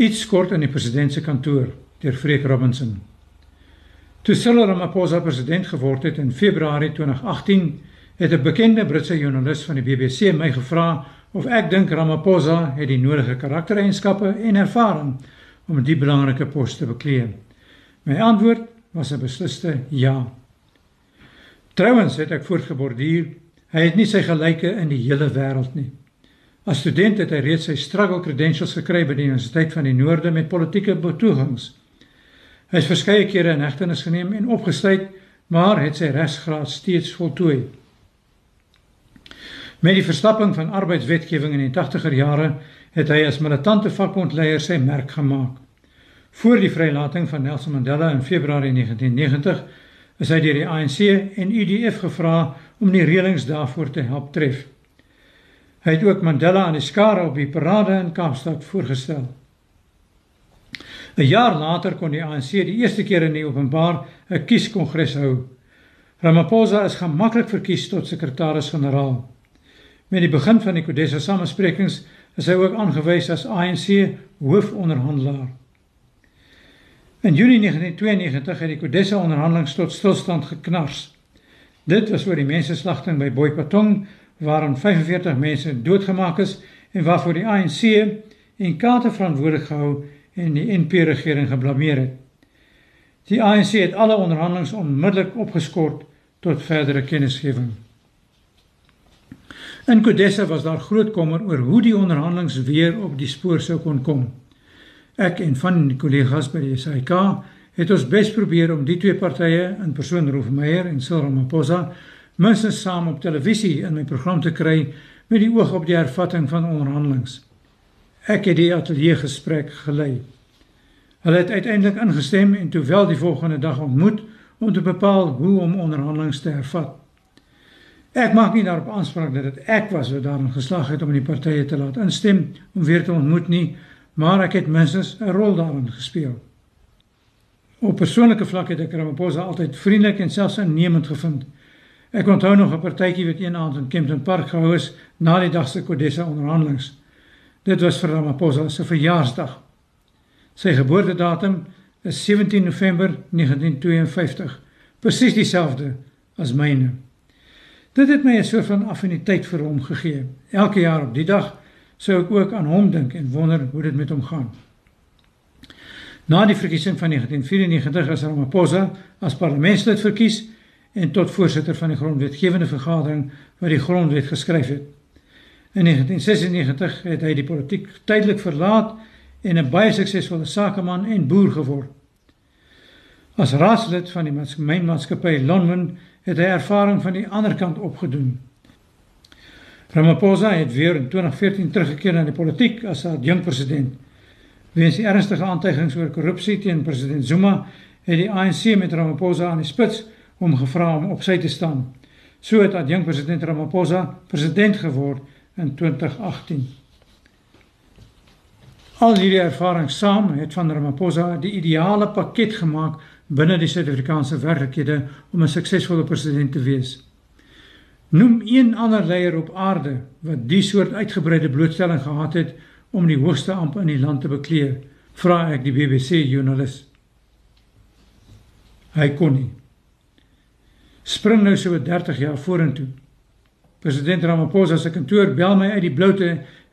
Iets kort in die president se kantoor deur Freek Robinson. Toe Cyril Ramaphosa president geword het in Februarie 2018, het 'n bekende Britse joernalis van die BBC my gevra of ek dink Ramaphosa het die nodige karaktereienskappe en ervaring om die belangrike pos te beklee. My antwoord was 'n besliste ja. Trouwens het ek voorgeborduur, hy het nie sy gelyke in die hele wêreld nie. As student het hy reeds sy struggle credentials gekry by die Universiteit van die Noorde met politieke betogings. Hy is verskeie kere in hegtenis geneem en opgesluit, maar het sy regsgraad steeds voltooi. Met die verstapping van arbeidswetgewing in die 80er jare het hy as militante vakbondleier sy merk gemaak. Voor die vrylating van Nelson Mandela in Februarie 1990 is hy deur die ANC en UDF gevra om die reëlings daarvoor te help tref. Hy het ook Mandela aan die skare op die parade in Kaapstad voorgestel. 'n Jaar later kon die ANC die eerste keer in die openbaar 'n kieskongres hou. Ramaphosa is gemaklik verkies tot sekretaris-generaal. Met die begin van die Kodesa samesprekings is hy ook aangewys as ANC hoofonderhandelaar. In Junie 1992 het die Kodesa onderhandelinge tot stilstand geknars. Dit was oor die mensenslagting by Boipatong waarin 45 mense doodgemaak is en waarvoor die ANC en Kate verantwoordelik gehou en die NP-regering geblameer het. Die ANC het alle onderhandelinge onmiddellik opgeskort tot verdere kennisgewing. In Kodesa was daar groot kommer oor hoe die onderhandelinge weer op die spoor sou kon kom. Ek en van die kollegas by die SAIK het ons bes probeer om die twee partye in persoon Rolf Meyer en Cyril Ramaphosa minstens saam op televisie in my program te kry met die oog op die hervatting van onderhandelinge. Ek het die ateljee gesprek gelei. Hulle het uiteindelik ingestem en toe wel die volgende dag ontmoet om te bepaal hoe om onderhandelinge te hervat. Ek maak nie daarop aanspraak dat dit ek was wat daarin geslaag het om die partye te laat instem om weer te ontmoet nie maar ek het minstens 'n rol daarin gespeel. Op persoonlike vlak het ek Ramaphosa altyd vriendelik en selfs innemend gevind. Ek onthou nog 'n partytjie wat een aand in Kempton Park gehou is na die dag se Kodesa onderhandelinge. Dit was vir Ramaphosa se verjaarsdag. Sy geboortedatum is 17 November 1952, presies dieselfde as myne. Dit het my 'n soort van affiniteit vir hom gegee. Elke jaar op die dag sou ek ook aan hom dink en wonder hoe dit met hom gaan. Na die verkiesing van 1994 is Ramaphosa as parlementslid verkies en tot voorsitter van die grondwetgewende vergadering wat die grondwet geskryf het. In 1996 het hy die politiek tydelik verlaat en 'n baie suksesvolle sakeman en boer geword. As raadslid van die maatskappy Lonmin het hy ervaring van die ander kant opgedoen. Ramaphosa het weer in 2014 teruggekeer na die politiek as adjunkt president. Weens ernstige aantuigings oor korrupsie teen president Zuma, het die ANC met Ramaphosa aan die spits om gevra om op sy te staan. So het adjunkt president Ramaphosa president geword in 2018. Al hierdie ervarings saam het van Ramaphosa die ideale pakket gemaak binne die Suid-Afrikaanse werklikhede om 'n suksesvolle president te wees. Noem een ander leier op aarde wat die soort uitgebreide blootstelling gehad het om die hoogste amp in die land te bekleë, vra ek die BBC joernalis. Hy kon nie. Spring nou so 30 jaar vorentoe. President Ramaphosa se kantoor bel my uit die bloute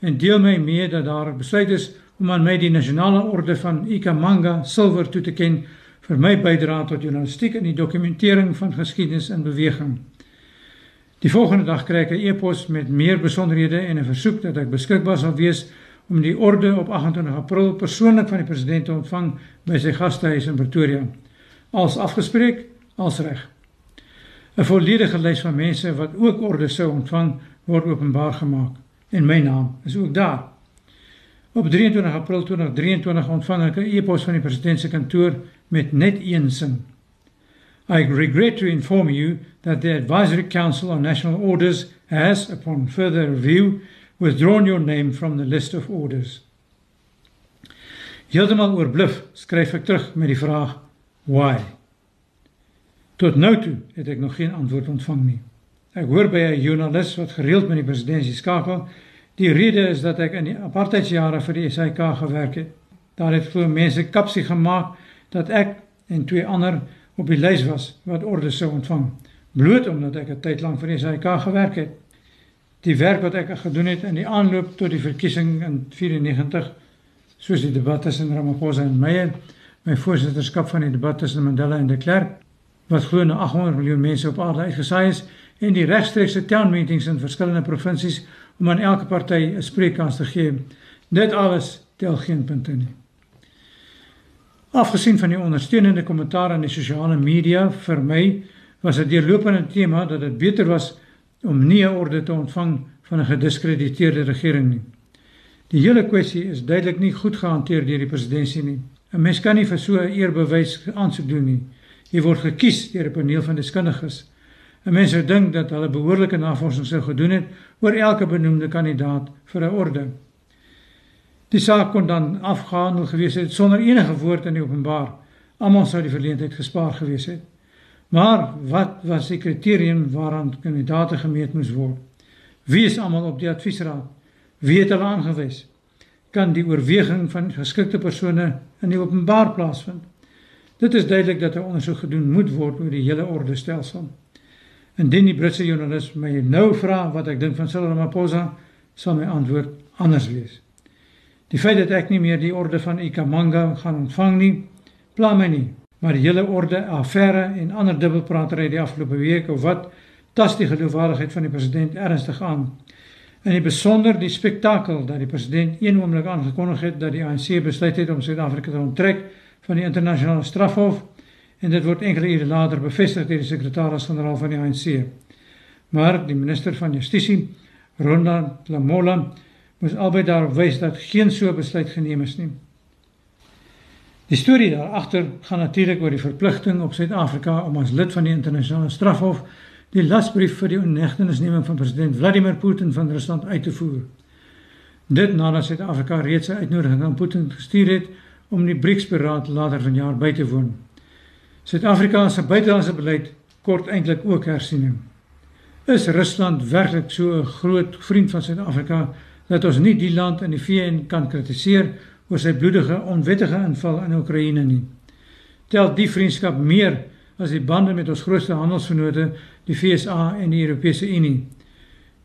en deel my mee dat daar besluit is om aan my die nasionale orde van Ikamanga silwer toe te ken vir my bydrae tot journalistiek en die dokumentering van geskiedenis in beweging. Die volgende dag kry ek 'n e-pos met meer besonderhede en 'n versoek dat ek beskikbaar sal wees om die orde op 28 April persoonlik van die president te ontvang by sy gastehuis in Pretoria. Als afgespreek, als reg. 'n Volledige lys van mense wat ook orde sou ontvang word openbaar gemaak en my naam is ook daar. Op 23 April 2023 ontvang ek 'n e-pos van die president se kantoor met net een sin. I regret to inform you that the Advisory Council on National Orders has, upon further review, withdrawn your name from the list of orders. Heeltemal oorbluf skryf ek terug met die vraag why. Tot nou toe het ek nog geen antwoord ontvang nie. Ek hoor by 'n joernalis wat gereeld met die presidentskap skakel, die rede is dat ek in die apartheidsjare vir die SAK gewerk het. Daar het glo mense kapsie gemaak dat ek en twee ander op die lys was wat orde sou ontvang, bloot omdat ek 'n tyd lank vir die SAIK gewerk het. Die werk wat ek gedoen het in die aanloop tot die verkiesing in 94, soos die debat tussen Ramaphosa en Meyer, my voorsitterskap van die debat tussen Mandela en de Klerk, wat glo na 800 miljoen mense op aarde uitgesaai is, en die regstreekse town meetings in verskillende provinsies om aan elke party 'n spreekkans te gee. Dit alles tel geen punte nie. Afgesien van die ondersteunende kommentaar in die sosiale media vir my was dit deurlopende tema dat dit beter was om nie 'n orde te ontvang van 'n gediskrediteerde regering nie. Die hele kwessie is duidelik nie goed gehanteer deur die presidentsie nie. 'n Mens kan nie vir so 'n eerbewys aansoek doen nie. Jy word gekies deur 'n paneel van deskundiges. 'n Mens sou dink dat hulle behoorlike navorsing sou gedoen het oor elke benoemde kandidaat vir 'n orde. Die saak kon dan afgehandel gewees het sonder enige woord in die openbaar. Almal sou die verleentheid gespaar gewees het. Maar wat was die kriterium waaraan kandidaate gemeet moes word? Wie is almal op die adviesraad? Wie het hulle aangewys? Kan die oorweging van geskikte persone in die openbaar plaasvind? Dit is duidelik dat 'n ondersoek gedoen moet word oor die hele orde stelsel. Indien die Britse joernalis my nou vra wat ek dink van Cyril Ramaphosa, sal my antwoord anders wees. Die feit dat ek nie meer die orde van Ikamanga gaan ontvang nie, pla my nie, maar die hele orde affære en ander dubbelpratery die afgelope week of wat tas die geloofwaardigheid van die president ernstig aan. En in besonder die spektakel dat die president een oomblik aangekondig het dat die ANC besluit het om Suid-Afrika te onttrek van die internasionale strafhof en dit word enkele ure later bevestig deur die sekretaris-generaal van die ANC. Maar die minister van Justisie, Ronda Lamola, moes albei daarop wys dat geen so besluit geneem is nie. Die storie daar agter gaan natuurlik oor die verpligting op Suid-Afrika om as lid van die internasionale strafhof die lasbrief vir die onegtenisneming van president Vladimir Putin van Rusland uit te voer. Dit nadat Suid-Afrika reeds 'n uitnodiging aan Putin gestuur het om die BRICS-beraad later vanjaar by te woon. Suid-Afrika se buitelandse beleid kort eintlik ook hersiening. Is Rusland werklik so 'n groot vriend van Suid-Afrika dat ons nie die land in die VN kan kritiseer oor sy bloedige onwettige inval in Oekraïne nie. Tel die vriendskap meer as die bande met ons grootste handelsvennote, die FSA en die Europese Unie.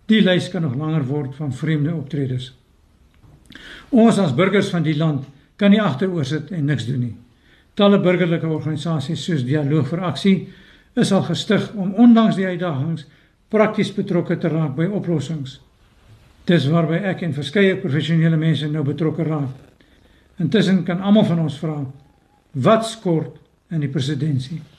Die lys kan nog langer word van vreemde optredes. Ons as burgers van die land kan nie agteroor sit en niks doen nie. Talle burgerlike organisasies soos Dialoog vir Aksie is al gestig om ondanks die uitdagings prakties betrokke te raak by oplossings. Dis waarby ek en verskeie professionele mense nou betrokke raak. Intussen kan almal van ons vra: wat skort in die presidentskap?